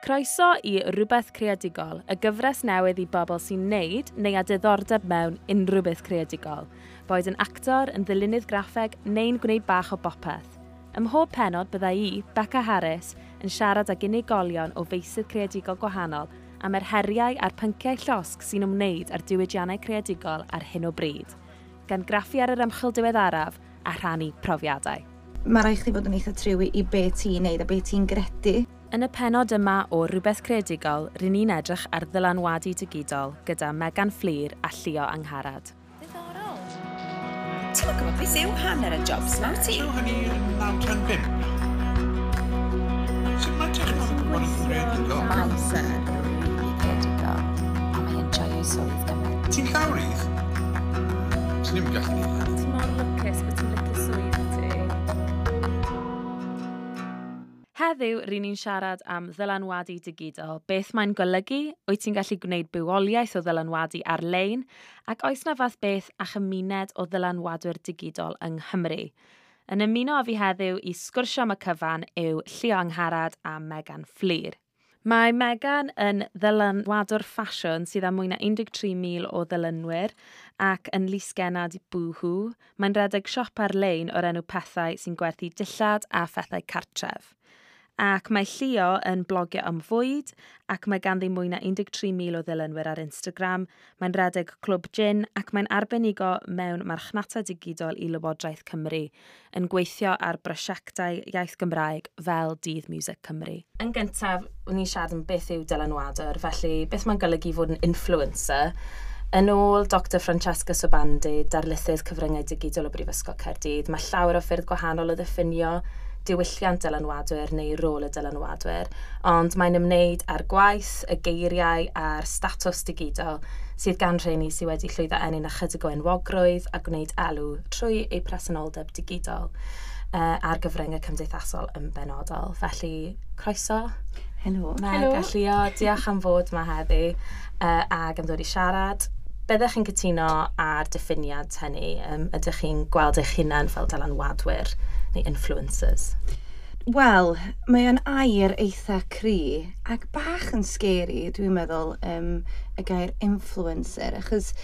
Croeso i Rhywbeth Creadigol, y gyfres newydd i bobl sy'n neud neu a diddordeb mewn unrhyw beth creadigol, boed yn actor, yn ddilynydd graffeg neu'n gwneud bach o bopeth. Ym mhob penod byddai i, Becca Harris, yn siarad ag unigolion o feisydd creadigol gwahanol am yr heriau a'r pynciau llosg sy'n ymwneud â'r diwydiannau creadigol ar hyn o bryd, gan graffu ar yr ymchwil diweddaraf a rhannu profiadau. Mae rhaid chi fod yn eitha triwi i be ti'n neud a be ti'n gredu. Yn y penod yma o Rhywbeth Credigol, rydyn ni'n edrych ar ddylanwadu digidol gyda Megan Fflir a Llio Angharad. Diddorol. Ti'n gwybod beth yw hanner y jobs na ti? Yw hynny yn 9-5? Sut mae technol yn gwybod yn credigol? Amser rili credigol. A mae hi'n swydd gymaint. Ti'n llawrydd? Ti'n ddim gallu ni. Ti'n mor lwcus bod ti'n Heddiw, rydyn ni'n siarad am ddylanwadu digidol, beth mae'n golygu, wyt ti'n gallu gwneud bywoliaeth o ddylanwadu ar-lein, ac oes na fath beth a chymuned o ddylanwadwyr digidol yng Nghymru. Yn ymuno a fi heddiw i sgwrsio am y cyfan yw Llio Angharad a Megan Fflir. Mae Megan yn ddylanwadwr ffasiwn sydd â mwy na 13,000 o ddylynwyr ac yn lusgenad i bwhw. Mae'n redeg siop ar-lein o'r enw pethau sy'n gwerthu dillad a phethau cartref ac mae Llio yn blogio am fwyd ac mae ganddi mwy na 13,000 o ddilynwyr ar Instagram, mae'n redeg clwb gin ac mae'n arbenigo mewn marchnata digidol i Lywodraeth Cymru yn gweithio ar brosiectau iaith Gymraeg fel Dydd Music Cymru. Yn gyntaf, ni'n siarad am beth yw dylanwadwr, felly beth mae'n golygu fod yn influencer Yn ôl Dr Francesca Sobandi, darlithydd cyfryngau digidol o Brifysgol Caerdydd, mae llawer o ffyrdd gwahanol o ddiffinio diwylliant dylanwadwyr neu rôl y dylanwadwyr, ond mae'n ymwneud â'r gwaith, y geiriau a'r statws digidol sydd gan rheini sydd wedi llwyddo enyn ychydig o enwogrwydd a gwneud elw trwy eu presenoldeb digidol uh, a'r gyfryngau cymdeithasol yn benodol. Felly, croeso. Helo. Mae Gallio, diolch am fod yma heddi uh, ac am ddod i siarad byddech chi'n cytuno ar diffiniad hynny? Um, ydych chi'n gweld eich hunain fel dylanwadwyr neu influencers? Wel, mae o'n air eitha cri ac bach yn scary, dwi'n meddwl, um, y gair influencer. Achos,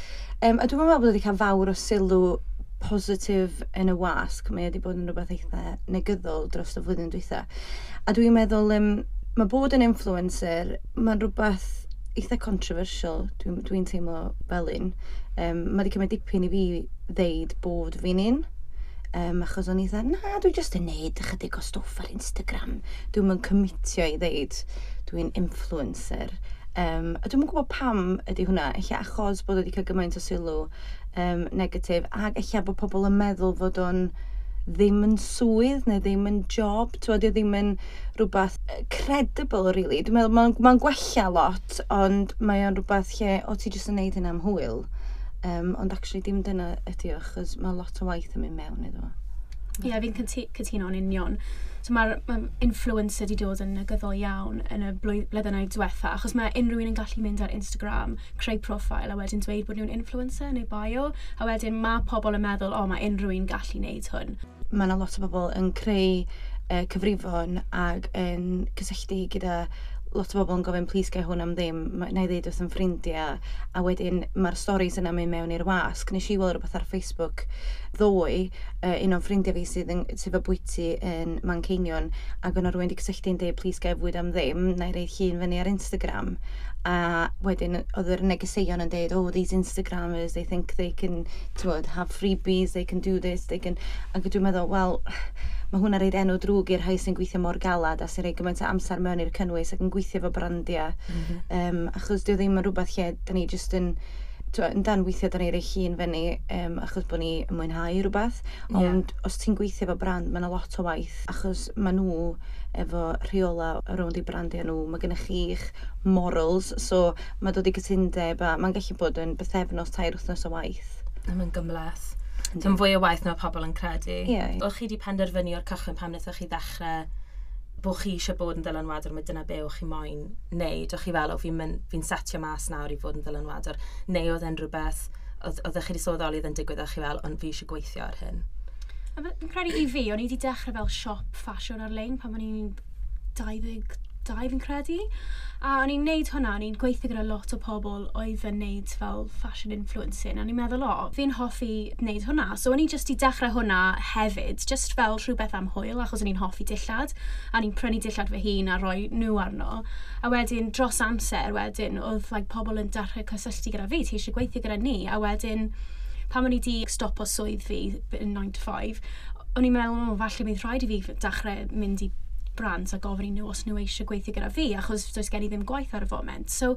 um, a dwi'n meddwl bod wedi cael fawr o sylw positif yn y wasg. Mae wedi bod yn rhywbeth eitha negyddol dros y flwyddyn dwytha. A dwi'n meddwl, um, mae bod yn influencer, mae'n rhywbeth eitha controversial, dwi'n dwi teimlo fel un. Um, mae wedi cymryd dipyn i fi ddeud bod fi'n un. Um, achos o'n i dda, na, dwi jyst yn neud ychydig o stwff ar Instagram. Dwi'n mynd cymitio i ddeud, dwi'n influencer. Um, a dwi'n gwybod pam ydy hwnna, eich achos bod wedi cael gymaint o sylw um, negatif, ac eich bod pobl yn meddwl fod o'n ddim yn swydd neu ddim yn job, ti'n bod, ddim yn rhywbeth credible, really. Dwi'n meddwl, mae'n ma, gwella lot, ond mae o'n rhywbeth lle, o ti jyst yn neud hyn am hwyl. Um, ond actually dim dyna ydy o, achos mae lot o waith yn mynd mewn iddo. Ie, yeah, fi'n cytuno'n union. So mae'r ma influencer wedi dod yn negyddol iawn yn y blwyddynau diwetha, achos mae unrhyw un yn gallu mynd ar Instagram, creu profil, a wedyn dweud bod nhw'n influencer neu bio, a wedyn mae pobl yn meddwl, o, mae unrhyw un gallu wneud hwn. Mae yna lot o bobl yn creu uh, cyfrifon ac yn cysylltu gyda lot o bobl yn gofyn, please gael hwn am ddim, na i ddeud wrth yn ffrindiau, a wedyn mae'r storys yna mynd mewn i'r wasg. Nes i weld rhywbeth ar Facebook ddoi, uh, un o'n ffrindiau fi sydd yn sef y bwyty yn Manceinion, ac yna rhywun wedi cysylltu'n dweud, please gael fwyd am ddim, na i reid hun fyny ar Instagram. A wedyn oedd yr negeseuon yn dweud, oh, these Instagrammers, they think they can, tywod, have freebies, they can do this, they can... Ac dwi'n meddwl, well, mae hwnna'n rhaid enw drwg i'r rhai sy'n gweithio mor galad a sy'n rhaid gymaint o amser mewn i'r cynnwys ac yn gweithio fo brandiau. Mm -hmm. um, achos dwi ddim yn rhywbeth lle, da ni jyst yn yn dan weithio da ni rei hun fyny um, achos bod ni yn mwynhau rhywbeth ond yeah. os ti'n gweithio efo brand mae yna lot o waith achos mae nhw efo rheola rownd i brandiau nhw mae gennych chi'ch morals so mae dod i gytundeb a mae'n gallu bod yn bythefnos tair wythnos o waith mae'n gymleth Dwi'n fwy o waith na pobl yn credu. Yeah. O'ch chi wedi penderfynu o'r cychwyn pam wnaethoch chi ddechrau bod chi eisiau bod yn ddylanwadwr, mae dyna be o'ch chi moyn wneud. O'ch chi fel, o fi'n fi setio mas nawr i fod yn ddylanwadwr, neu oedd e'n rhywbeth, oedd chi wedi soddoli oedd yn digwydd o'ch chi fel, ond fi eisiau gweithio ar hyn. Yn credu i fi, o'n i wedi dechrau fel siop ffasiwn ar-lein pan o'n i'n 20 dau fi'n credu. A o'n i'n neud hwnna, o'n i'n gweithio gyda lot o pobl oedd yn neud fel fashion influencing, a o'n i'n meddwl, o, fi'n hoffi neud hwnna. So o'n i'n just i dechrau hwnna hefyd, just fel rhywbeth am hwyl, achos o'n i'n hoffi dillad, a o'n i'n prynu dillad fy hun a rhoi nhw arno. A wedyn, dros amser wedyn, oedd like, pobl yn dechrau cysylltu gyda fi, ti eisiau gweithio gyda ni, a wedyn pan o'n i di stop o swydd fi yn 9 to 5, o'n i'n meddwl, o, falle bydd rhaid i fi dechrau mynd i brands a gofyn i nhw os nhw eisiau gweithio gyda fi, achos does gen i ddim gwaith ar y foment. So,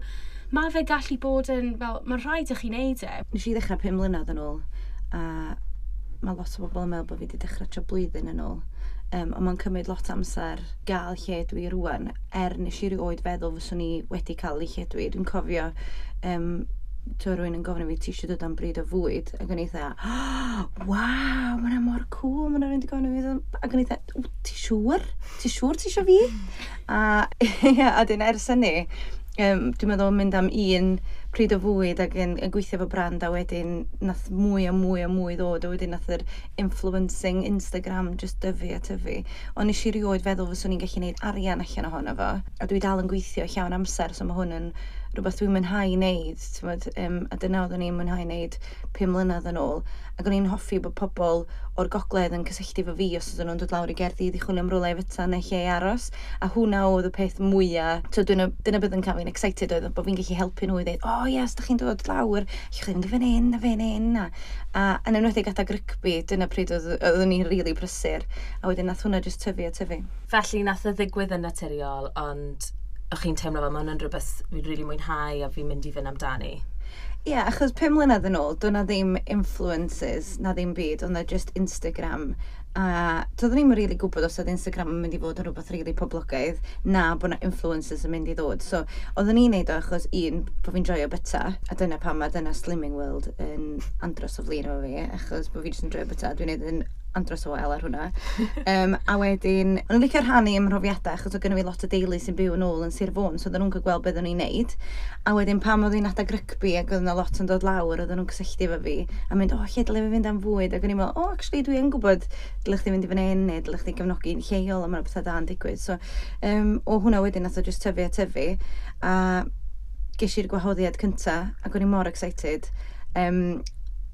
mae fe gallu bod yn, fel, mae'n rhaid i chi wneud e. Nes i ddechrau 5 mlynedd yn ôl, a mae lot o bobl yn meddwl bod fi wedi dechrau tro blwyddyn yn ôl. Um, ond mae'n cymryd lot amser gael lle dwi rwan, er nes i rioed feddwl fyswn i wedi cael ei lle dwi. Dwi'n cofio um, to rwy'n yn gofyn i fi ti eisiau dod am bryd o fwyd ac yn eitha oh, waw, mae'n mor cool mae'n rwy'n di gofyn i fi ac yn dda, ti siŵr? ti siŵr ti eisiau fi? a, a dyn ers hynny um, dwi'n meddwl mynd am un pryd o fwyd ac yn, yn gweithio fo brand a wedyn nath mwy a mwy a mwy ddod a wedyn nath yr influencing Instagram just dyfu a tyfu. Ond nes i rioed feddwl fyswn i'n gallu gwneud arian allan ohono fo a dwi dal yn gweithio llawn amser so mae hwn yn rhywbeth dwi'n mwynhau i wneud, tywed, um, a dyna oeddwn i'n mwynhau i wneud 5 mlynedd yn ôl, ac o'n i'n hoffi bod pobl o'r gogledd yn cysylltu fo fi os oedden nhw'n dod lawr i gerddi i chwilio am rwle i fyta neu lle aros, a hwnna oedd y peth mwyaf, so dyna, dyna bydd yn cael fi'n excited oedd bod fi'n gallu helpu nhw i ddweud, o oh, ie, os da chi'n dod lawr, allwch chi fynd fan hyn, a fan hyn, a, a yn enwedig adag rygbi, dyna pryd oedd, oedd ni'n rili really brysur, a wedyn nath hwnna jyst tyfu a tyfu. Felly nath y ddigwydd yn naturiol, ond o'ch chi'n teimlo fel ma hwnna'n rhywbeth fi'n rili really mwynhau a fi'n mynd i fynd amdani? Ie, yeah, achos pum mlynedd yn ôl, do'na ddim influences, na ddim byd, ond na just Instagram a doeddwn ni'n really gwybod os oedd Instagram yn mynd i fod yn rhywbeth rili really poblogaidd na bod yna influencers yn mynd i ddod. So, oeddwn ni'n neud o achos un, bod fi'n joio byta, a dyna pam mae dyna Slimming World yn andros o flin o fi, achos bod fi jyst yn joio byta. Dwi'n neud yn andros o wael ar hwnna. um, a wedyn, o'n i'n licio rhannu ym mhrofiadau, achos oedd gynnu fi lot o deulu sy'n byw yn ôl yn Sir Fôn, so oedden nhw'n cael gweld beth o'n i'n neud. A wedyn, pam oedd hi'n adag rygbi ac oedd yna lot yn dod lawr, oedden nhw'n cysylltu efo fi, a mynd, o, oh, lle dylai fi fynd am fwyd? Ac o'n i'n meddwl, o, oh, actually, dwi yn gwybod, dylai chdi fynd i fan hyn, neu dylai chdi gefnogi'n lleol, a mae'n bethau da yn digwydd. So, um, o hwnna wedyn, nath o just tyfu a tyfu, a ges i'r gwahoddiad cyntaf, ac o'n i'n mor excited. Um,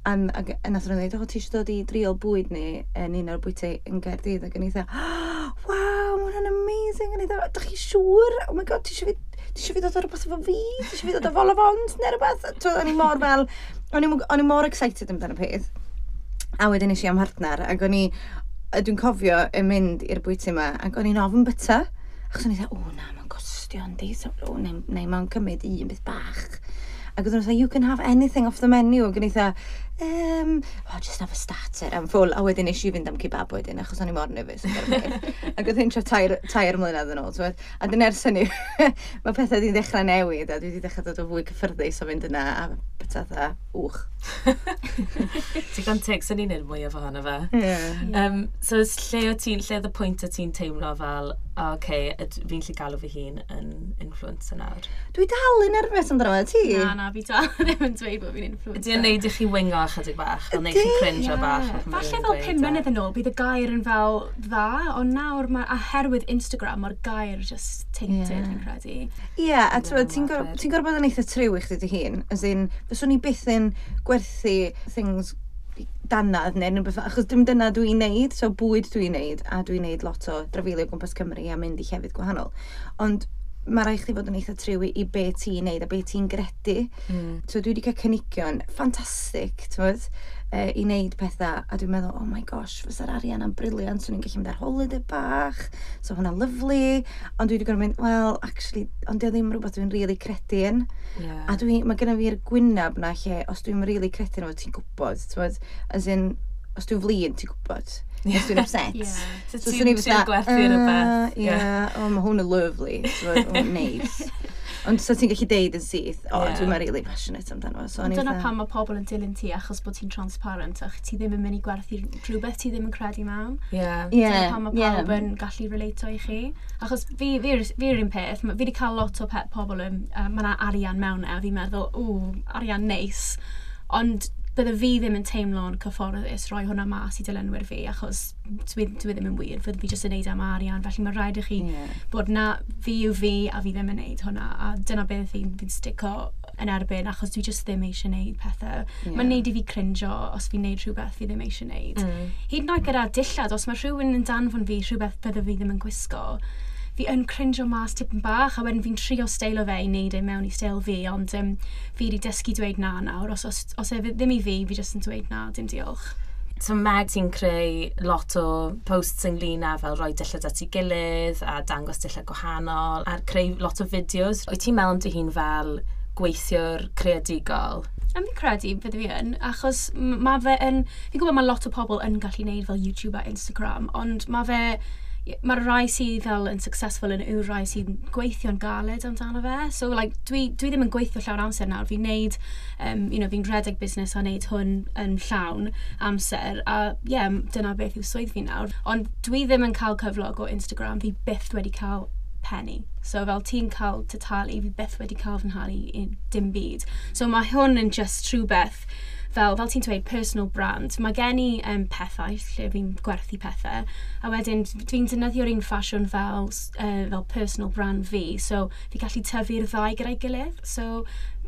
An, ag, a nath nhw'n dweud, o, ti eisiau dod i drio bwyd ni yn un o'r bwyty yn Gerdydd. Ac yn eitha, oh, waw, mae hwnna'n amazing. Yn eitha, ydych chi siŵr? Oh my god, ti eisiau fi, ti eisiau fi dod o rhywbeth efo fi? Ti eisiau fi dod o fol o folafont neu rhywbeth? O'n i mor fel, o'n i mor excited amdano peth. A wedyn eisiau am hartner, ac o'n i, dwi'n cofio yn mynd i'r bwyty yma, ac o'n i'n ofyn byta. ac o'n i dweud, o na, mae'n gostio yn di, o, neu, neu mae'n cymryd un beth bach. Ac oedd nhw'n you can have anything off the menu. Ac o'n eitha, um, oh, just have a starter am ffwl. A wedyn eisiau fynd am kebab wedyn, achos o'n i mor nefus. ac oedd hyn tra tair, tair mlynedd yn ôl. So, A dyn ers hynny, mae pethau wedi dechrau newid, a dwi wedi dechrau dod o fwy cyffyrddus o fynd yna, a pethau dda, wch. Ti'n gan teg, sy'n ni'n mwy o fohono fe. Yeah. Um, so, lle o ti'n, lle oedd y pwynt o ti'n teimlo fel, O, oh, okay. fi'n lle galw fy hun yn influencer nawr. Dwi dal yn nerfus amdano fe, ti? Na, na, fi dal ddim yn dweud bod fi'n influencer. Ydy yn neud i chi wingo chydig bach, a neud chi cringe yeah. bach. Falle fel 5 e? mlynedd yn ôl, bydd y gair yn fel dda, ond nawr mae, oherwydd Instagram, mae'r gair just tainted, yeah. fi'n credu. Ie, yeah, a ti'n gorfod bod yn eitha triw i chdi dy hun, as in, fyswn i byth yn gwerthu things danadd neu rhywbeth, achos dim dyna dwi'n neud, so bwyd dwi'n neud, a dwi'n neud lot o drafeilio gwmpas Cymru a mynd i llefydd gwahanol. Ond mae rhaid chi fod yn eitha triwi i be ti'n neud a be ti'n gredu. Mm. So dwi wedi cael cynigion ffantastig, ti'n uh, i wneud pethau. A dwi'n meddwl, oh my gosh, fysa'r arian am briliant, swn i'n gallu mynd ar holiday bach, so hwnna lyflu. Ond dwi wedi gorfod mynd, well, actually, ond dio ddim rhywbeth dwi'n really credu yn. Yeah. A dwi, mae gennym fi'r gwynab na lle, os dwi'n really credu yn fod ti'n gwybod, ti'n gwybod, as in, os dwi'n flin, ti'n gwybod? Yeah. Os dwi'n upset. yeah. So, so ti'n so gwerthu yn y ah, beth. Ie, o, oh, mae hwn yn lovely. So, oh, nice. Ond so ti'n gallu deud yn syth, o, oh, yeah. dwi'n really passionate amdano. So, Dyna eitha... pan mae pobl yn dilyn ti achos bod ti'n transparent ach ti ddim yn mynd i gwerthu rhywbeth ti ddim yn credu mewn. Yeah. Yeah. Dyna pan mae pawb yeah. yn gallu relato i chi. Achos fi, fi, fi'r un peth, fi wedi cael lot o pet pobl yn, uh, mae yna arian mewn e, a fi'n meddwl, o, arian neis. Ond bydde fi ddim yn teimlo'n cyfforddus roi hwnna mas i dilynwyr fi, achos dwi, dwi ddim yn wir, fydde fi jyst yn neud am arian, felly mae rhaid i chi yeah. bod na fi yw fi a fi ddim yn neud hwnna, a dyna beth fi'n fi stico yn erbyn, achos dwi jyst ddim eisiau neud pethau. Yeah. Mae'n neud i fi crinjo os fi'n neud rhywbeth fi ddim eisiau neud. Mm. Hyd yn oed gyda dillad, os mae rhywun yn danfon fi rhywbeth bydde fi ddim yn gwisgo, fi yn crinjo mas tipyn bach, a wedyn fi'n trio steilo fe i wneud e mewn i steil fi, ond um, fi wedi dysgu dweud na nawr, os, os, os e ddim i fi, fi jyst yn dweud na, dim diolch. So Meg ti'n creu lot o posts ynglyn â fel rhoi dillad at ei gilydd a dangos dillad gwahanol a creu lot o fideos. Wyt ti'n meddwl am dy hun fel gweithiwr creadigol? Am fi'n credu bydde fi yn, achos mae fe yn... Fi'n gwybod mae lot o pobl yn gallu gwneud fel YouTube a Instagram, ond mae fe mae'r rai sydd fel yn successful yn yw'r rai sy'n gweithio'n galed amdano fe. So, like, dwi, dwi ddim yn gweithio llawn amser nawr. Fi'n neud, um, you know, fi'n redeg busnes a neud hwn yn llawn amser. A, ie, yeah, dyna beth yw swydd fi nawr. Ond dwi ddim yn cael cyflog o Instagram. Fi byth wedi cael penny. So fel ti'n cael tytalu, fi byth wedi cael fy nhalu i dim byd. So mae hwn yn just rhywbeth fel, fel ti'n dweud, personal brand, mae gen i um, pethau lle fi'n gwerthu pethau, a wedyn dwi'n defnyddio'r un ffasiwn fel, uh, fel personal brand fi, so fi gallu tyfu'r ddau gyda'i gilydd, so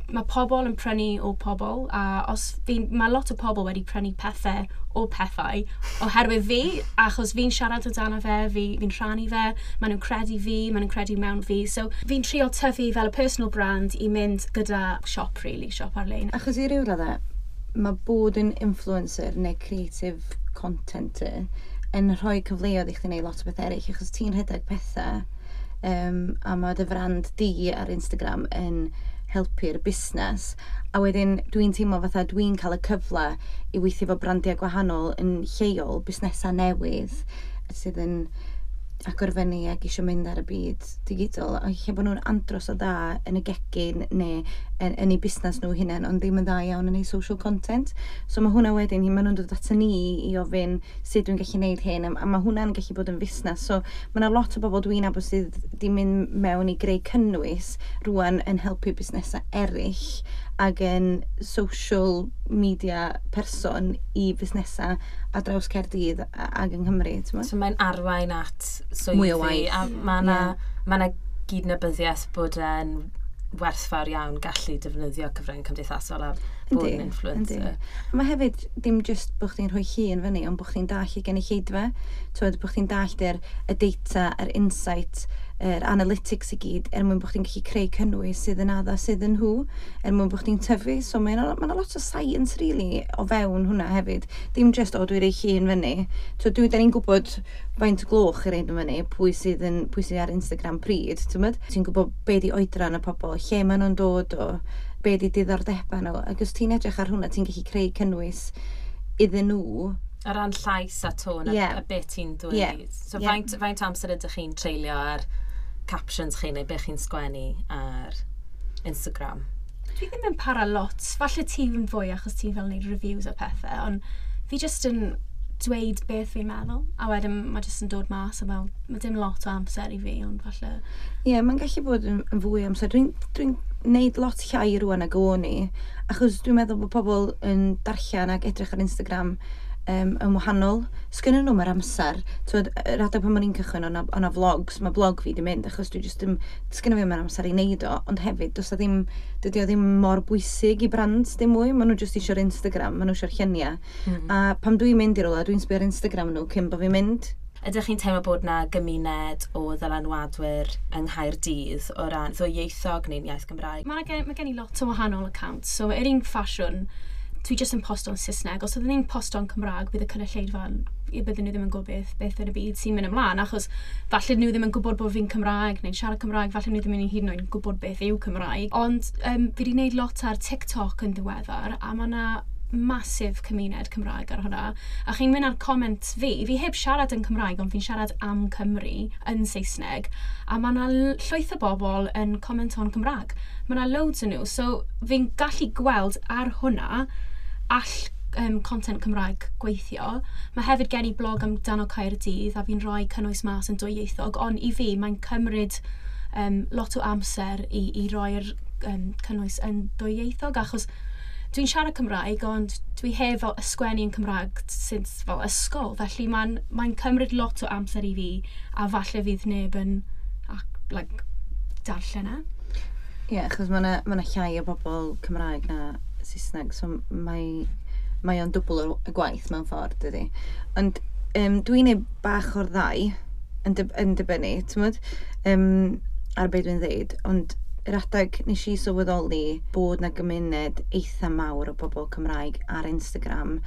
mae pobl yn prynu o pobl, a os fi, mae lot o pobl wedi prynu pethau o pethau oherwydd fi, achos fi'n siarad o dan fe, fi, fi'n rhannu fe, maen nhw'n credu fi, maen nhw'n credu mewn fi. So fi'n trio tyfu fel y personal brand i mynd gyda siop, really, siop ar-lein. Achos i ryw raddau, mae bod yn influencer neu creative contenter yn rhoi cyfleoedd i chdi wneud lot o beth eraill, achos ti'n rhedeg pethau, um, a mae dy frand di ar Instagram yn helpu'r busnes, a wedyn dwi'n teimlo fatha dwi'n cael y cyfle i weithio fo brandiau gwahanol yn lleol, busnesau newydd, sydd yn agorfennu ac eisiau mynd ar y byd digidol, a lle bod nhw'n andros o dda yn y gegin neu yn, yn eu busnes nhw hunain, ond ddim yn dda iawn yn eu social content. So mae hwnna wedyn, hi maen nhw'n dod at ni i ofyn sut dwi'n gallu gwneud hyn, a mae hwnna'n gallu bod yn fusnes. So mae yna lot o bobl dwi'n abos sydd di mynd mewn i greu cynnwys rwan yn helpu busnesau eraill, ac yn social media person i fusnesau a draws Caerdydd ac yng Nghymru. So mae'n arwain at swyddi Mwy a mae yna yeah. ma gydnabyddiaeth bod yn werthfawr iawn gallu defnyddio cyfrwng cymdeithasol a bod yn influencer. Yndi. Mae hefyd dim jyst bod chdi'n rhoi hun fyny, ond bod chdi'n dall i gynulleidfa, bod chdi'n dall yr y data, yr insight, er analytics i gyd er mwyn bod chdi'n gallu creu cynnwys sydd yn adda sydd yn nhw er mwyn bod chdi'n tyfu so mae'n ma lot o science really o fewn hwnna hefyd dim just o dwi'n rei hun fyny so dwi da ni'n gwybod faint o gloch yr ein fyny pwy sydd, yn, pwy sydd ar Instagram pryd ti'n ti gwybod be di oedran y pobl lle maen nhw'n dod o be di diddordebau nhw ac os ti'n edrych ar hwnna ti'n gallu creu cynnwys iddyn nhw O ran llais a tôn yeah. a, a beth ti'n dweud. Yeah. So yeah. faint, faint amser ydych chi'n treulio ar captions chi neu beth chi'n sgwennu ar Instagram? Dwi ddim yn para lot. Falle ti yn fwy achos ti fel wneud reviews o pethau, ond fi jyst yn dweud beth fi'n meddwl, a wedyn mae jyst yn dod mas, a fel, mae dim lot o amser i fi, ond falle... Ie, yeah, mae'n gallu bod yn, yn fwy amser. Dwi'n dwi neud lot llai rwan ag o'n i, achos dwi'n meddwl bod pobl yn darllen ac edrych ar Instagram um, yn wahanol. Sgynnyn nhw'n yr amser. Twyd, yr adeg pan mae'n i'n cychwyn o'na, ona vlogs, mae blog fi di mynd, achos dwi jyst ddim, sgynna fi yma'r amser i wneud o, ond hefyd, does ddim, dydy o ddim mor bwysig i brand dim mwy, maen nhw jyst eisiau'r Instagram, maen nhw eisiau'r lluniau. Mm -hmm. A pam dwi'n mynd i'r ola, dwi'n sbio'r Instagram nhw cyn bod fi'n mynd. Ydych chi'n teimlo bod na gymuned o ddylanwadwyr yng Nghaerdydd o ran ddwy ieithog neu'n iaith Gymraeg? Mae gen, ma gen i lot o wahanol accounts, so yr un ffasiwn dwi jyst yn post o'n Saesneg. Os oedden ni'n post o'n Cymraeg, bydd y cynulleidfa i bydden nhw ddim yn gwybod beth, beth yn y byd sy'n mynd ymlaen, achos falle nhw ddim yn gwybod bod fi'n Cymraeg neu'n siarad Cymraeg, falle nhw ddim yn hyd yn oed yn gwybod beth yw Cymraeg. Ond um, fi wedi gwneud lot ar TikTok yn ddiweddar, a mae yna masif cymuned Cymraeg ar hwnna. A chi'n mynd ar comment fi, fi heb siarad yn Cymraeg, ond fi'n siarad am Cymru yn Saesneg. A mae yna llwyth o bobl yn comment o'n Cymraeg. Mae yna loads yn nhw. So fi'n gallu gweld ar hwnna all um, content Cymraeg gweithio. Mae hefyd gen i blog amdano Caerdydd a fi'n rhoi cynnwys mas yn dwyieithog, ond i fi mae'n cymryd um, lot o amser i, i roi'r um, cynnwys yn dwyieithog achos dwi'n siarad Cymraeg, ond dwi hef fel ysgwennu yn Cymraeg since fel ysgol, felly mae'n mae cymryd lot o amser i fi, a falle fydd neb yn ac, like, darllen e. Ie, yeah, achos mae yna ma llai o bobl Cymraeg na Saesneg, so mae, mae o'n dwbl y gwaith mewn ffordd, dydy. Ond um, dwi'n ei bach o'r ddau yn, dy, yn dibynnu, ti'n mwyd, um, ar beth dwi'n ddeud, ond yr adeg nes i sylweddoli bod na gymuned eitha mawr o bobl Cymraeg ar Instagram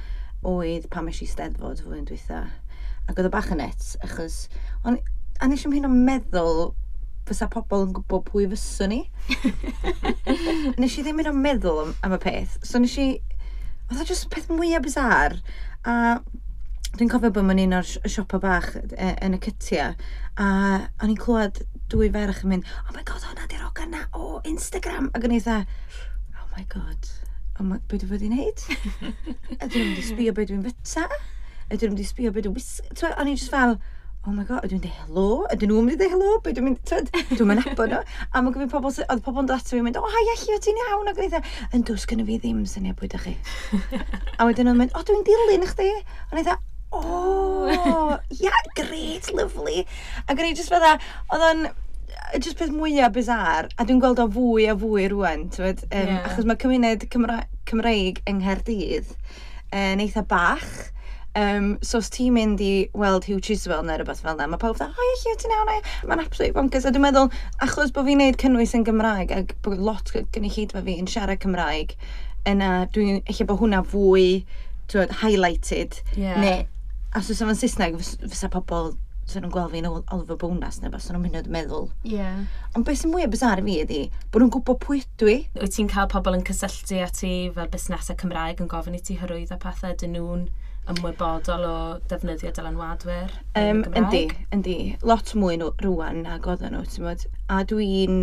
oedd pam eisiau steddfod fwy'n dweitha. Ac oedd y bach yn net, achos... On, a nes i'n hyn o meddwl fysa pobl yn gwybod pwy fyswn ni. nes i ddim yn o meddwl am, am y peth. So nes i... Oedd o jyst peth mwyaf bizar. A dwi'n cofio bod ma'n un o'r siopa bach e, yn y cytia. A o'n i'n clywed dwy ferch yn mynd, oh my god, hwnna di'r ogan na, o, oh, Instagram. Ac yn eitha, oh my god, oh my, beth dwi wedi wneud? Ydw i'n mynd i sbio beth dwi'n fyta? Ydw i'n mynd i sbio beth dwi'n wisg? O'n i'n just fel, oh my god, ydw i'n dweud hello? Ydw nhw'n mynd i dweud hello? Beth dwi'n mynd, twyd, dwi'n mynd nabod nhw. A mae gyfyn pobl, oedd pobl yn dod ato fi'n mynd, o, oh, hi, allu, ti'n iawn? Ac eitha, yn dwys gynnu fi ddim syniad bwyd â chi. a wedyn nhw'n mynd, o, dwi'n dilyn chdi. O'n eitha, oh, yeah, great, lovely. Ac o'n i just fydda, oedd o'n just peth mwyaf bizar, a dwi'n gweld o fwy a fwy rwan, tywed, um, yeah. achos mae cymuned Cymra Cymreig yng Nghaerdydd yn eitha bach, Um, so os ti'n mynd i weld Hugh Chiswell neu rhywbeth fel yna, mae pawb dda, o ie, lle ti'n iawn, mae'n absolutely bonkers. A dwi'n meddwl, achos bod fi'n neud cynnwys yn Gymraeg, ac bod lot gynulleidfa fi yn siarad Cymraeg, yna dwi'n eich bod hwnna fwy, tywed, highlighted, yeah. neu Os oes yma'n Saesneg, fysa pobl sy'n nhw'n gweld fi'n Oliver Bonas neu beth, sy'n nhw'n mynd meddwl. Ie. Yeah. Ond beth sy'n mwy bizar i fi ydi, bod nhw'n gwybod pwy ydw i. Wyt ti'n cael pobl yn cysylltu â ti fel busnesau Cymraeg yn gofyn i ti hyrwydd a pethau, dyn nhw'n ymwybodol o defnyddio dylanwadwyr um, Yndi, yndi. Lot mwy nhw rwan nag godda nhw, ti'n bod. A dwi'n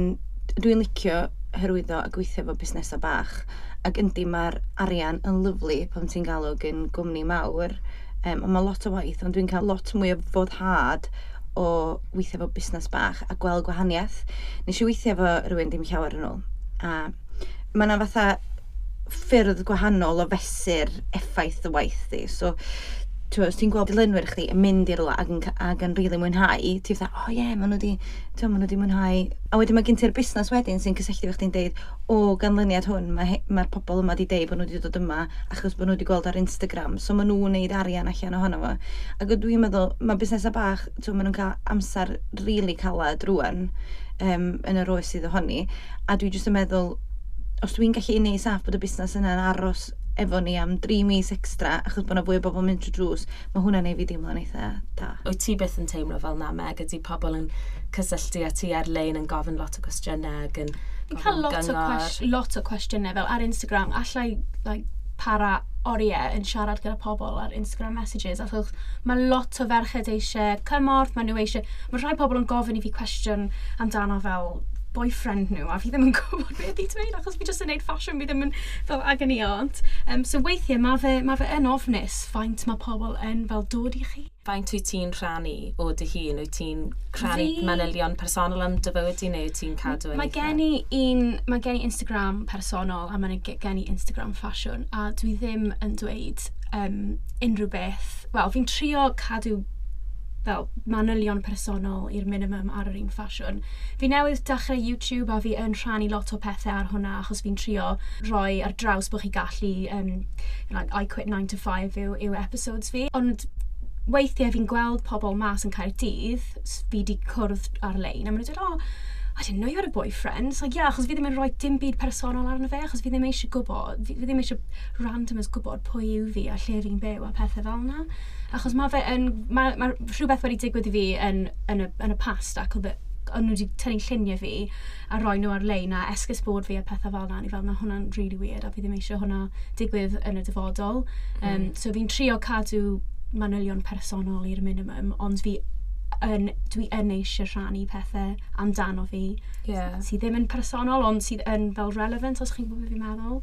dwi licio hyrwyddo a gweithio efo busnesau bach. Ac yndi mae'r arian yn lyflu pan ti'n galw yn gwmni mawr Um, ond mae lot o waith, ond dwi'n cael lot mwy o foddhad o weithio efo busnes bach a gweld gwahaniaeth. Nes i weithio efo rhywun ddim llawer yn ôl. A mae yna fatha ffyrdd gwahanol o fesur effaith y waith di. So, ti'n gwybod, os ti'n gweld dilynwyr chdi yn mynd i'r lag ac yn, ac yn rili really mwynhau, ti'n fatha, o oh, ie, yeah, maen nhw wedi, ti'n maen nhw wedi mwynhau. A wedyn mae gen ti'r busnes wedyn sy'n cysylltu fe chdi'n deud, o, ganlyniad hwn, mae'r ma pobl yma wedi deud bod nhw wedi dod yma achos bod nhw wedi gweld ar Instagram, so maen nhw'n neud arian allan ohono fo. Ac dwi'n meddwl, mae busnesau bach, ti'n maen nhw'n cael amser rili really calad rwan um, yn yr oes sydd ohoni, a dwi'n jyst yn meddwl, os dwi'n gallu uneud saff bod y busnes yna'n aros efo ni am 3 mis extra, achos bod yna fwy o bobl mynd trwy drws, mae hwnna'n ei fi deimlo'n eitha e da. Wyt ti byth yn teimlo fel na, Meg? Ydy pobl yn cysylltu a ti ar-lein yn gofyn lot o gwestiynau ac yn Yn cael lot o, lot o cwestiynau, fel ar Instagram, allai like, para oriau yn siarad gyda pobl ar Instagram messages, achos mae lot o ferched eisiau cymorth, mae nhw eisiau... Mae rhai pobl yn gofyn i fi cwestiwn amdano fel boyfriend nhw a fi ddim yn gwybod beth i dweud achos fi jyst yn neud ffasiwn fi ddim yn fel agen i ond um, so weithiau mae fe, ma fe yn ofnus faint mae pobl yn fel dod i chi faint wyt ti'n rhannu o dy hun? Wyt ti'n rhannu fi... manylion personol am dy fywyd i neu wyt ti'n cadw yn Mae gen i un, mae gen i Instagram personol a mae gen i Instagram ffasiwn a dwi ddim yn dweud um, unrhyw beth. Wel, fi'n trio cadw fel manylion personol i'r minimum ar yr un ffasiwn. Fi newydd dechrau YouTube a fi yn rhannu lot o pethau ar hwnna achos fi'n trio rhoi ar draws bod chi gallu um, like, I Quit 9 to 5 yw, yw episodes fi. Ond weithiau fi'n gweld pobl mas yn cael dydd, fi wedi cwrdd ar-lein, a maen nhw'n dweud, oh, I didn't know you had a boyfriend. So, like, yeah, achos fi ddim yn rhoi dim byd personol arno fe, achos fi ddim eisiau gwybod, fi, fi ddim eisiau randomers gwybod pwy yw fi a lle fi'n byw a pethau fel yna. Achos mae fe yn, mae, mae rhywbeth wedi digwydd i fi yn, yn, y, yn y past ac oedd o'n nhw wedi tynnu lluniau fi a rhoi nhw ar-lein a esgus bod fi a pethau fel yna Ni fel na hwnna'n really weird a fi ddim eisiau hwnna digwydd yn y dyfodol. Mm. Um, so fi'n trio cadw manylion personol i'r minimum, ond fi yn, dwi yn eisiau rhannu pethau amdano fi yeah. sydd ddim yn personol ond sydd yn fel relevant os chi'n gwybod beth fi'n meddwl.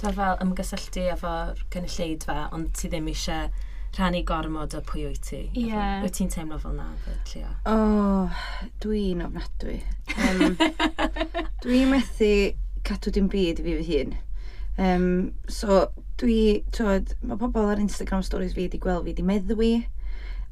Da fel ymgysylltu efo'r cynulleidfa ond ti ddim eisiau rhannu gormod o pwy wyt ti. Ie. Yeah. Wyt ti'n teimlo fel na, fyd, O, oh, dwi'n ofnadwy. Um, dwi'n methu cadw dim byd i fi fy hun. Um, so, dwi, twyd, mae pobl ar Instagram stories fi wedi gweld fi wedi meddwi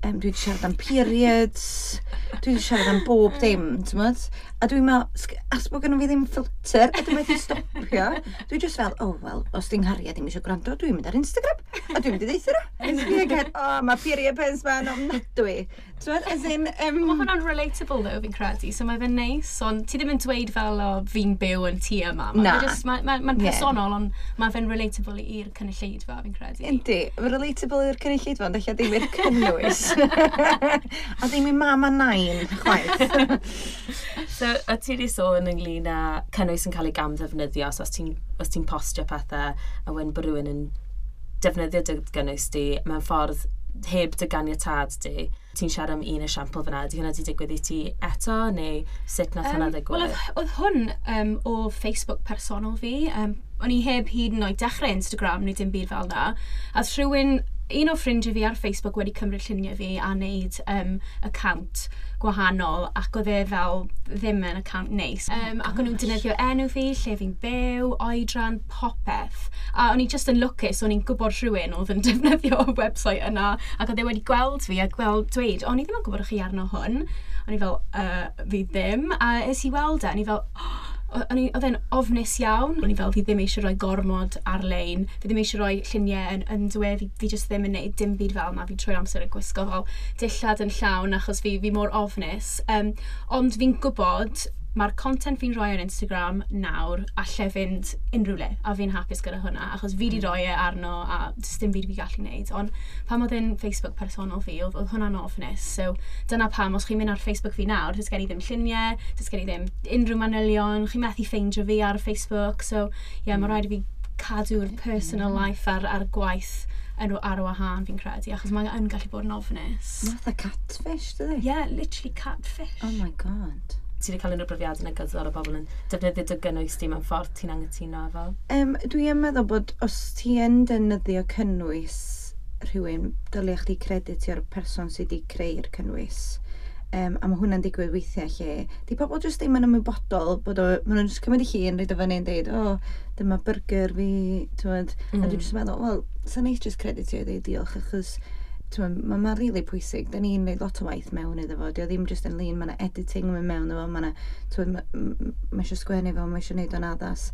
um, dwi wedi siarad am periods, dwi wedi siarad am bob mm. dim, ti'n mwyd? A dwi'n meddwl, as bod gynnu fi ddim ffilter, a dwi'n meddwl stopio, dwi just fel, oh, well, os di'n hariau ddim eisiau gwrando, dwi'n mynd ar Instagram, a dwi'n mynd i ddeithio nhw. oh, mae period pens ma'n ofnadwy. Ti'n mwyd, as in... Um... Mae hwnna'n relatable, though, fi'n credu, so mae fe'n neis, ond ti ddim yn dweud fel, o, fi'n byw yn tu yma. Mae'n ma, ma, ma personol, ond mae fe'n relatable i'r cynulleidfa, fi'n credu. Yndi, relatable i'r cynulleidfa, ond eich ddim i'r cynnwys. a ddim i mam a nain, chwaith. so, a ti wedi sôn ynglyn â cynnwys yn cael ei gam ddefnyddio, so os ti'n ti postio pethau a wen bod rhywun yn defnyddio dy gynnwys di mewn ffordd heb dy ganiatad di, ti'n siarad am un esiampl fyna, di hwnna di digwydd i ti eto, neu sut nath um, hwnna ddigwydd? Wel, oedd hwn um, o Facebook personol fi, um, o'n i heb hyd yn oed dechrau Instagram neu dim byd fel na, a rhywun un o ffrindiau fi ar Facebook wedi cymryd lluniau fi a wneud um, account gwahanol ac oedd e fel ddim yn account neis. Um, oh ac o'n nhw'n defnyddio enw fi, lle fi'n byw, oedran, popeth. A o'n i just yn lwcus, o'n i'n gwybod rhywun oedd yn defnyddio y website yna ac oedd e wedi gweld fi a gweld dweud, o'n i ddim yn gwybod chi arno hwn. O'n i fel, uh, fi ddim. A es i weld e, o'n i fel, oh, oedd e'n ofnus iawn. O'n i fel, fi ddim eisiau rhoi gormod ar-lein, fi ddim eisiau rhoi lluniau yn yn dwe. fi, fi just ddim yn neud dim byd fel yna, fi trwy'r amser yn gwisgo fel dillad yn llawn achos fi, fi mor ofnus. Um, ond fi'n gwybod mae'r content fi'n rhoi ar Instagram nawr allai fynd unrhyw le a fi'n hapus gyda hwnna achos fi di mm. rhoi e arno a jyst dim byd fi gallu wneud ond pam oedd yn Facebook personol fi oedd, oedd hwnna'n ofnus so dyna pam os chi'n mynd ar Facebook fi nawr dys gen i ddim lluniau dys gen i ddim unrhyw manylion chi'n methu ffeindio fi ar Facebook so ie yeah, mm. mae rhaid i fi cadw'r personal mm. life ar, ar gwaith yn ar y wahân fi'n credu, achos mae'n yn gallu bod yn ofnus. Math o catfish, dydy? Ie, yeah, literally catfish. Oh my god ti wedi cael unrhyw brofiad yn y negyddol o bobl yn defnyddio dy gynnwys ti mewn ffordd ti'n angytuno efo? Um, dwi yn meddwl bod os ti yn defnyddio cynnwys rhywun, dylia chdi creditio'r person sydd wedi creu'r cynnwys. Um, a mae hwnna'n digwydd weithiau lle. Di pobl jyst ddim yn ymwybodol bod o, maen nhw'n just cymryd i hun, rhaid o fyny yn dweud, o, oh, dyma burger fi, tywed. Mm. A dwi'n just meddwl, wel, sa'n neis just creditio i ddeud diolch, achos mae ma rili really pwysig. Da ni'n gwneud lot o waith mewn iddo fo. Dio ddim just yn lun, mae yna editing mewn mewn iddo fo, mae yna, mae eisiau sgwennu fo, mae eisiau gwneud o'n addas.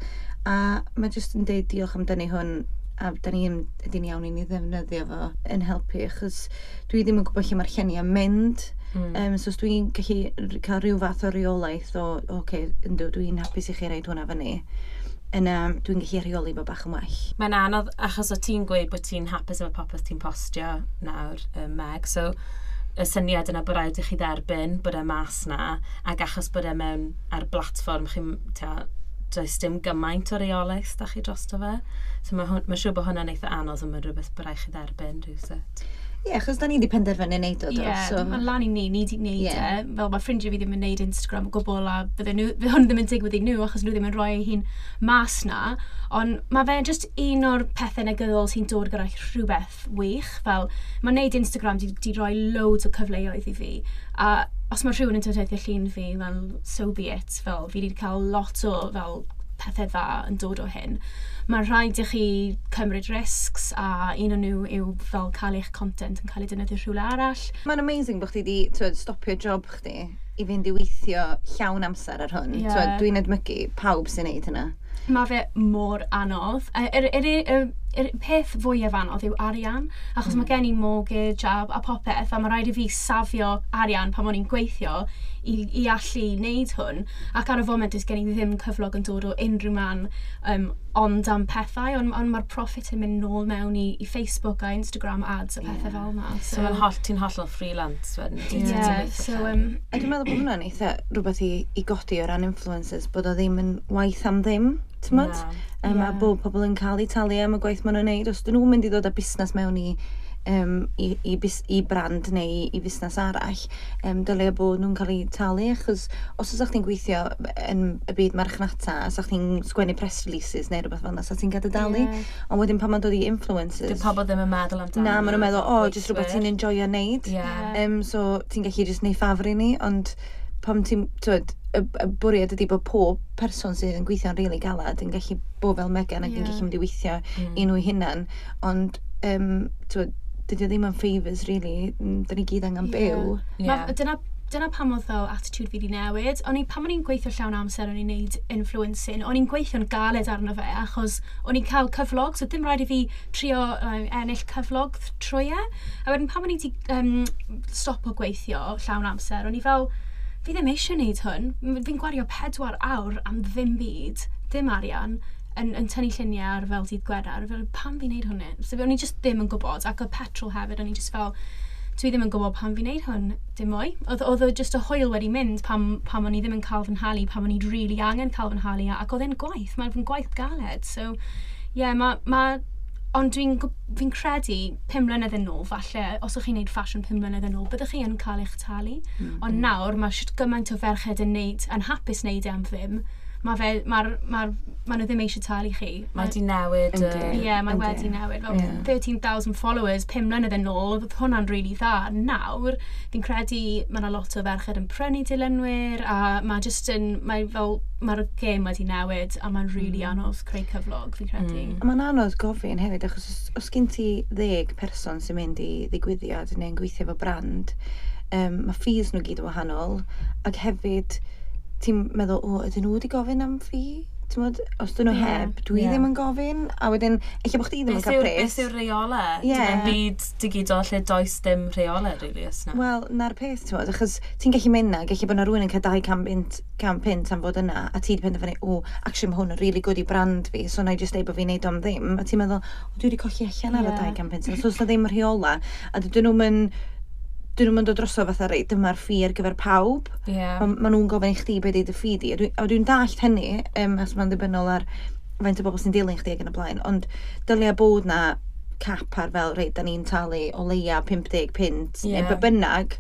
A mae just yn deud diolch amdani hwn, a da ni ydy'n iawn i ni ddefnyddio fo yn helpu, achos dwi ddim yn gwybod lle mae'r lluniau mynd. Mm. Um, so os dwi'n gallu cael rhyw fath o reolaeth o, oce, okay, dwi'n hapus i chi reid hwnna fyny yna dwi'n gallu rheoli fo bach yn well. Mae'n anodd achos o ti'n gweud bod ti'n hapus efo popeth ti'n postio nawr, um, Meg, so y syniad yna bod rhaid i chi dderbyn bod e mas na, ac achos bod e mewn ar blatfform chi'n does dim gymaint o reolaeth da chi drosto fe. So mae ma siŵr bod hwnna'n eitha anodd yn mynd rhywbeth bod rhaid chi dderbyn rhywbeth. Ie, yeah, achos da ni wedi penderfynu wneud o, do. Ie, yeah, so... mae'n lan i ni, ni wedi gwneud yeah. e. Fel mae ffrindiau fi ddim yn gwneud Instagram o gwbl a bydde nhw, bydde hwn ddim yn digwydd i nhw achos nhw ddim yn rhoi hi'n mas na. Ond mae fe just un o'r pethau negyddol sy'n dod gyda rhywbeth wych. Fel, mae wneud Instagram di, di rhoi loads o cyfleoedd i fi. A os mae rhywun yn tyfodau llun fi, fel, so be it. Fel, fi wedi cael lot o fel pethau dda yn dod o hyn. Mae rhaid i chi cymryd risgs a un o nhw yw fel cael eich content yn cael ei defnyddio rhywle arall. Mae'n amazing bod chdi wedi stopio job chdi i fynd i weithio llawn amser ar hwn. Yeah. Dwi'n edmygu pawb sy'n neud hynna. Mae fe mor anodd. Yr, er, er, er, er peth fwyaf anodd yw arian, achos mm. mae gen i mortgage a, a popeth, a mae rhaid i fi safio arian pan o'n i'n gweithio i, i allu wneud hwn. Ac ar y foment, does gen i ddim cyflog yn dod o unrhyw man um, ond am pethau, ond on, mae'r profit yn mynd nôl mewn i, i Facebook a Instagram ads a pethau yeah. fel yma. So, so holl, ti'n hollol freelance wedyn. Yeah, so... Um, a dwi'n meddwl bod hwnna'n eitha rhywbeth i, i godi o ran influencers, bod o ddim yn waith am ddim tymod? Um, yeah. A bod pobl yn cael eu talu am y gwaith maen nhw'n neud, os dyn nhw'n mynd i ddod â busnes mewn i um, i, i, bus, i brand neu i i busnes arall, um, dylia bod nhw'n cael eu talu, achos os ydych chi'n gweithio yn y byd marchnata, a sa'ch chi'n sgwennu press releases neu rhywbeth fel yna, so ti'n gadael dalu. yeah. ond wedyn pan mae'n dod i influencers... Dyn pobl ddim yn meddwl amdano. Na, maen nhw'n meddwl, o, oh, jyst rhywbeth ti'n enjoyo wneud. Yeah. Um, so, ti'n gallu jyst neu ffafr i ni, ond pam ti'n, twyd, y, y bwriad ydy bod pob person sydd yn gweithio'n rili really galad yn gallu bod fel megan ac yeah. yn gallu mynd i weithio mm. i nhw hunan, ond um, twyd, dydy o ddim yn favours, really, mm, dyn ni gyd angen yeah. byw. Yeah. Ma, dyna dyna pam oedd o attitude fi wedi newid. O'n i, pam o'n i'n gweithio llawn amser o'n i'n neud influencing, o'n i'n gweithio'n galed arno fe, achos o'n i'n cael cyflog, so dim rhaid i fi trio um, ennill cyflog trwy e. A wedyn pam o'n i wedi um, stopo gweithio llawn amser, o'n i fel, fi ddim eisiau wneud hwn. Fi'n gwario pedwar awr am ddim byd, dim arian, yn, yn tynnu lluniau ar fel dydd gwener. Fel, pam fi'n neud hwnne? So, o'n i just ddim yn gwybod, ac o petrol hefyd, o'n i just fel, dwi ddim yn gwybod pam fi'n neud hwn, dim mwy. Oedd, oedd just y hwyl wedi mynd pam, pam o'n i ddim yn cael fy nhalu, pam o'n i rili really angen cael fy nhalu, ac oedd e'n gwaith, mae'n gwaith galed. So, ie, yeah, mae ma, Ond dwi'n fi credu pum mlynedd yn ôl, falle, os ydych chi'n neud ffasiwn pum mlynedd yn ôl, byddwch chi yn cael eich talu. Mm -hmm. Ond mm. nawr mae siwt gymaint o ferched yn, neud, yn hapus wneud e am ddim, mae fe, mae'r, mae'r, maen nhw ddim eisiau talu chi. Mae di newid. Ie, yeah, mae wedi newid. Fel yeah. 13,000 followers, 5 mlynedd yn ôl, oedd hwnna'n rili really dda. Nawr, fi'n credu mae yna lot o ferched yn prynu dilynwyr, a mae just yn, mae fel, mae'r gêm wedi newid, a mae'n rili really mm. anodd creu cyflog, fi'n credu. Mm. Mae'n anodd gofyn hefyd, achos os, os gen ti ddeg person sy'n mynd i ddigwyddiad neu'n gweithio efo brand, um, mae fees nhw gyd yn wahanol, ac hefyd, ti'n meddwl, o, ydyn nhw wedi gofyn am fi? Ti'n modd, os dyn nhw yeah. heb, dwi yeah. ddim yn gofyn, a wedyn, eich bod chdi ddim yn cael pres. Beth yw'r reola? Yeah. Dim byd digidol lle does dim reola, really, os na? Wel, na'r peth, ti'n modd, achos ti'n gallu mynd na, gallu bod na rhywun yn cael dau cam pint, cam pint am fod yna, a ti'n penderfynu, o, oh, actually mae hwn yn really good i brand fi, so na i just ei bod fi'n neud am ddim, a ti'n meddwl, o, dwi wedi colli allan ar y dau cam pint, so os na ddim reola, a dyn nhw'n dyn nhw'n mynd o droso fatha rei, dyma'r ffi ar gyfer pawb. Yeah. Ma, ma nhw'n gofyn i chdi beth dweud y ffi di. A dwi'n dallt hynny, um, as mae'n ddibynnol ar faint o bobl sy'n dilyn chdi ac yn y blaen, ond dylia bod na cap ar fel, reit, da ni'n talu o leia 50 pint, yeah. neu bynnag,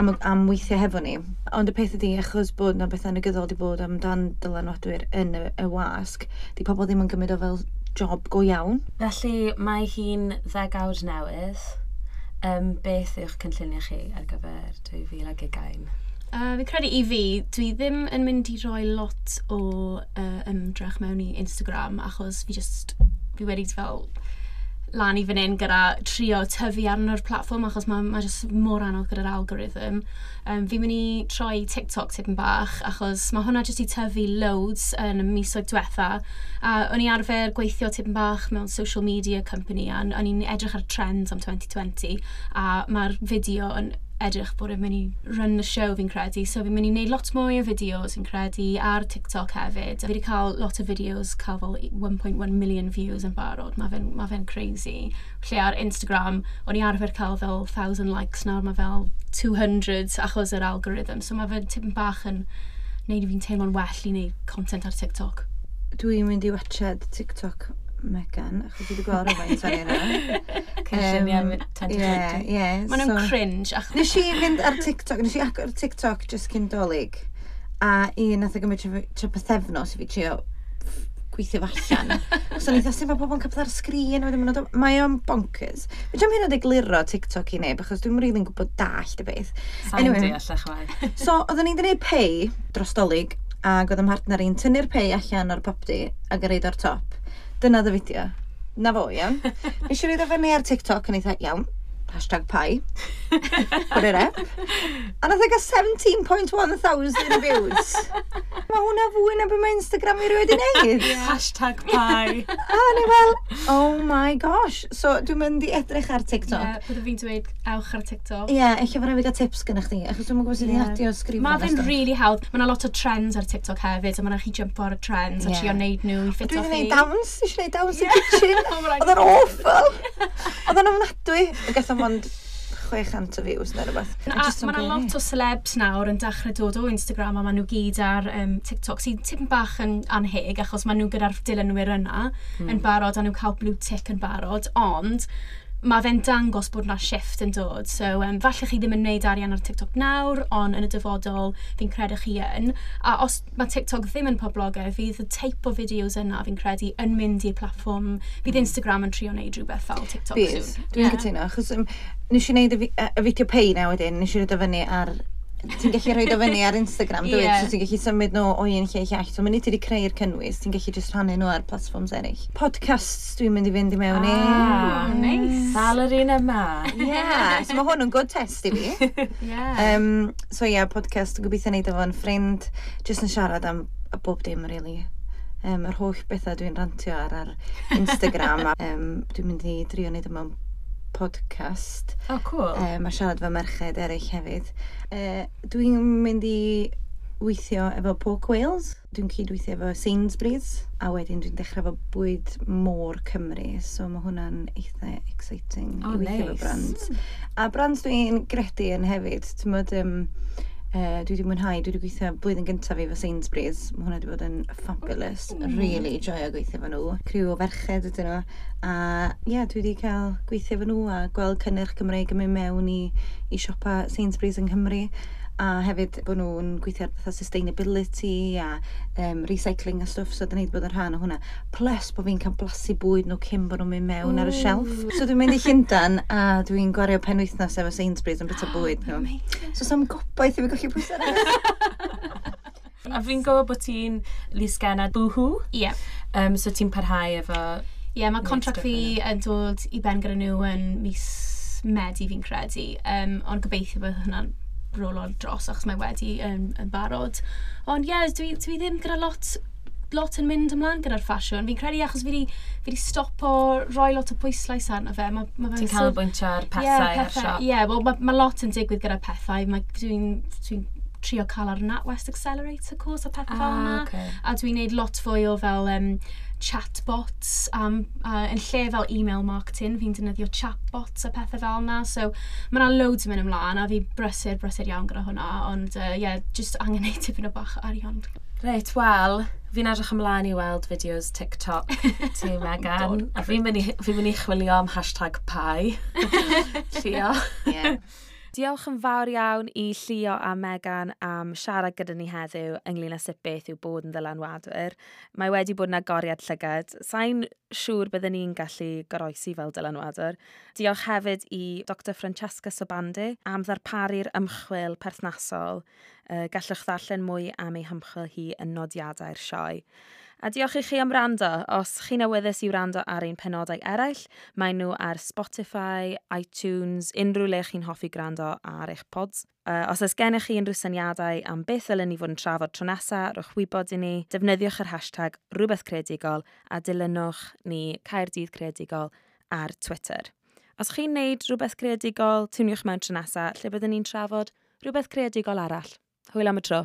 am, am weithio hefo ni. Ond y peth ydy, achos bod na bethau negyddol wedi bod amdan dylanwadwyr yn y, y wasg, di pobl ddim yn gymryd o fel job go iawn. Felly mae hi'n ddegawd newydd um, beth yw'ch cynlluniau chi ar gyfer 2020? Uh, fi'n credu i fi, dwi ddim yn mynd i roi lot o uh, ymdrech mewn i Instagram achos fi just, fi wedi fel lan i fan hyn gyda trio tyfu arno o'r platfform achos mae ma jyst mor anodd gyda'r algorithm. Um, fi'n mynd i troi TikTok tipyn bach achos mae hwnna jyst i tyfu loads yn y misoedd diwetha. A o'n i arfer gweithio tipyn bach mewn social media company a o'n i'n edrych ar trends am 2020 a mae'r fideo yn edrych bod yn mynd i run the show fi'n credu. So fi'n mynd i wneud lot mwy o fideos fi'n credu ar TikTok hefyd. Fi wedi cael lot o fideos cael fel 1.1 million views yn barod. Mae fe'n ma fe crazy. Lle ar Instagram, o'n i arfer cael fel 1000 likes nawr, mae fel 200 achos yr algorithm. So mae fe'n tipyn bach yn wneud i fi'n teimlo'n well i wneud content ar TikTok. Dwi'n mynd i watched TikTok Megan, achos dwi wedi gweld rhywfaint ar yna. Cynllun am 2020. Ie, ie. Maen nhw'n cringe. Ach... Nes i fynd ar TikTok, nes i agor TikTok just cyn dolyg. A un nath o gymryd tra pethefnos i fi trio gweithio allan. Os o'n eitha, sef mae pobl yn capel ar sgrin, wedyn maen nhw'n... Mae o'n bonkers. Fe ddim hyn o degluro TikTok i neb, achos dwi'n rili'n gwybod dallt y beth. Sa'n anyway, allach mai. So, oedden ni'n gwneud pay dros dolyg, ac oedd ym mhartner i'n tynnu'r pay allan o'r popdi ac yn reid o'r top Dyna dy fideo. Na fo, iawn. Nes i roed o fyny ar TikTok yn eitha, iawn, hashtag pi, put it up, a nath ag a 17.1 thousand views. Mae hwnna fwy na beth mae Instagram i rywyd i wneud. Yeah. Hashtag pi. a ni fel, oh my gosh. So, dwi'n mynd i edrych ar TikTok. Ie, yeah, byddwn fi'n dweud awch ar TikTok. Ie, yeah, eich fawr gael tips gynnach chi, achos dwi'n gwybod sydd yeah. adio sgrifo. Mae fe'n really hawdd. Mae yna lot o trends ar TikTok hefyd, a mae yna chi jump ar y trends, yeah. a trio neud nhw i ffit o chi. Dwi'n gwneud dawns, eisiau gwneud dawns i kitchen. Oh Oedd yn awful. Oedd yn ofnadwy. Gatho dim ond 600 o views neu rhywbeth. Mae yna lot o celebs nawr yn dechrau dod o Instagram a maen nhw gyd ar um, TikTok sy'n tipyn bach yn anheg achos maen nhw gyda'r dilynwyr yna mm. yn barod a nhw'n cael blue tick yn barod ond mae fe'n dangos bod na shift yn dod. So, um, falle chi ddim yn gwneud arian ar TikTok nawr, ond yn y dyfodol fi'n credu chi yn. A os mae TikTok ddim yn poblogaidd, fydd y teip o fideos yna fi'n credu yn mynd i'r platfform, fydd mm. Instagram yn trio wneud rhywbeth fel TikTok Bydd. soon. Dwi'n yeah. cytuno, achos um, nes i wneud y, fi y fideo pei na wedyn, nes i wneud y fyny ar ti'n gallu rhoi o fyny ar Instagram, dwi? Yeah. So ti'n gallu symud nhw o un lle i llall. So, mae i wedi creu'r cynnwys, ti'n gallu just rhannu nhw ar platforms eraill. Podcasts dwi'n mynd i fynd i mewn i. Ah, nice. Dal yr un yma. Yeah, so mae hwn yn good test i fi. yeah. Um, so ia, yeah, podcast, gobeithio neud efo'n ffrind, just yn siarad am bob dim, really um, yr holl bethau dwi'n rantio ar ar Instagram. a, um, dwi'n mynd i drio wneud yma e podcast. O, oh, cool. E, mae siarad fy merched eraill hefyd. E, dwi'n mynd i weithio efo Pork Wales, dwi'n cydweithio efo Sainsbury's, a wedyn dwi'n dechrau efo bwyd môr Cymru, so mae hwnna'n eitha exciting oh, i weithio nice. efo brands. A brands dwi'n gredu yn hefyd, ti'n modd, um, Uh, dwi wedi mwynhau, dwi wedi gweithio blwyddyn gyntaf fi fy Sainsbury's. Mae hwnna wedi bod yn fabulous, mm. really joio gweithio fo nhw. Criw o ferched ydyn nhw. A ie, yeah, dwi wedi cael gweithio fo nhw a gweld cynnyrch Cymreig yn mynd mewn i, i siopa Sainsbury's yng Nghymru a hefyd bod nhw'n gweithio ar bethau sustainability a um, recycling a stwff, so dyn ni wedi bod yn rhan o hwnna. Plus bod fi'n cael blasu bwyd nhw cyn bod nhw'n mynd mewn mm. ar y shelf. So dwi'n mynd i Llundan a dwi'n gwario penwythnos efo Sainsbury's yn bita ah, bwyd nhw. So sam gobaith i fi golli bwysau A fi'n gwybod bod ti'n lusgenna bwhw. Ie. Yeah. Um, so ti'n parhau efo... Ie, yeah, mae contract fi yn dod i ben gyda nhw yn mis Medi fi'n credu. Um, ond gobeithio bod hwnna'n rolol dros achos mae wedi yn, yn barod. Ond ie, yeah, dwi, dwi ddim gyda lot lot yn mynd ymlaen gyda'r ffasiwn. Fi'n credu achos fi wedi stopo rhoi lot o pwyslais arno fe. Ma, ma Ti'n canolbwyntio ar pethau yeah, pethau, ar siop. Ie, yeah, well, mae ma lot yn digwydd gyda pethau. Mae Dwi'n dwi, trio cael ar NatWest Accelerator course a pethau ah, fel yna. Okay. A dwi'n neud lot fwy o fel um, chatbots um, uh, yn lle fel email marketing, fi'n defnyddio chatbots a pethau fel yna. So mae yna loads yn mynd ymlaen a fi brysur, brysur iawn gyda hwnna, ond ie, uh, yeah, just angen neud tipyn o bach arian. Reit, wel, fi'n edrych ymlaen i weld fideos TikTok ti Megan. a fi'n mynd i, fi i chwilio am hashtag pai. Llio. yeah. Diolch yn fawr iawn i Llio a Megan am siarad gyda ni heddiw ynglyn â sut beth yw bod yn ddylanwadwyr. Mae wedi bod yn agoriad llygad. Sa'n siŵr byddwn ni'n gallu goroesi fel dylanwadwr. Diolch hefyd i Dr Francesca Sobandi am ddarparu'r ymchwil perthnasol. Uh, gallwch ddarllen mwy am ei hymchwil hi yn nodiadau'r sioe. A diolch i chi am rando. Os chi'n awyddus i wrando ar ein penodau eraill, mae nhw ar Spotify, iTunes, unrhyw le chi'n hoffi gwrando ar eich pods. Uh, os oes gennych chi unrhyw syniadau am beth ylen ni fod yn trafod tro nesaf, rwy'ch wybod i ni, defnyddiwch yr hashtag rhywbeth credigol a dilynwch ni Caerdydd Credigol ar Twitter. Os chi'n neud rhywbeth creadigol, tuniwch mewn tro nesaf lle byddwn ni'n trafod rhywbeth creadigol arall. Hwyl am y tro.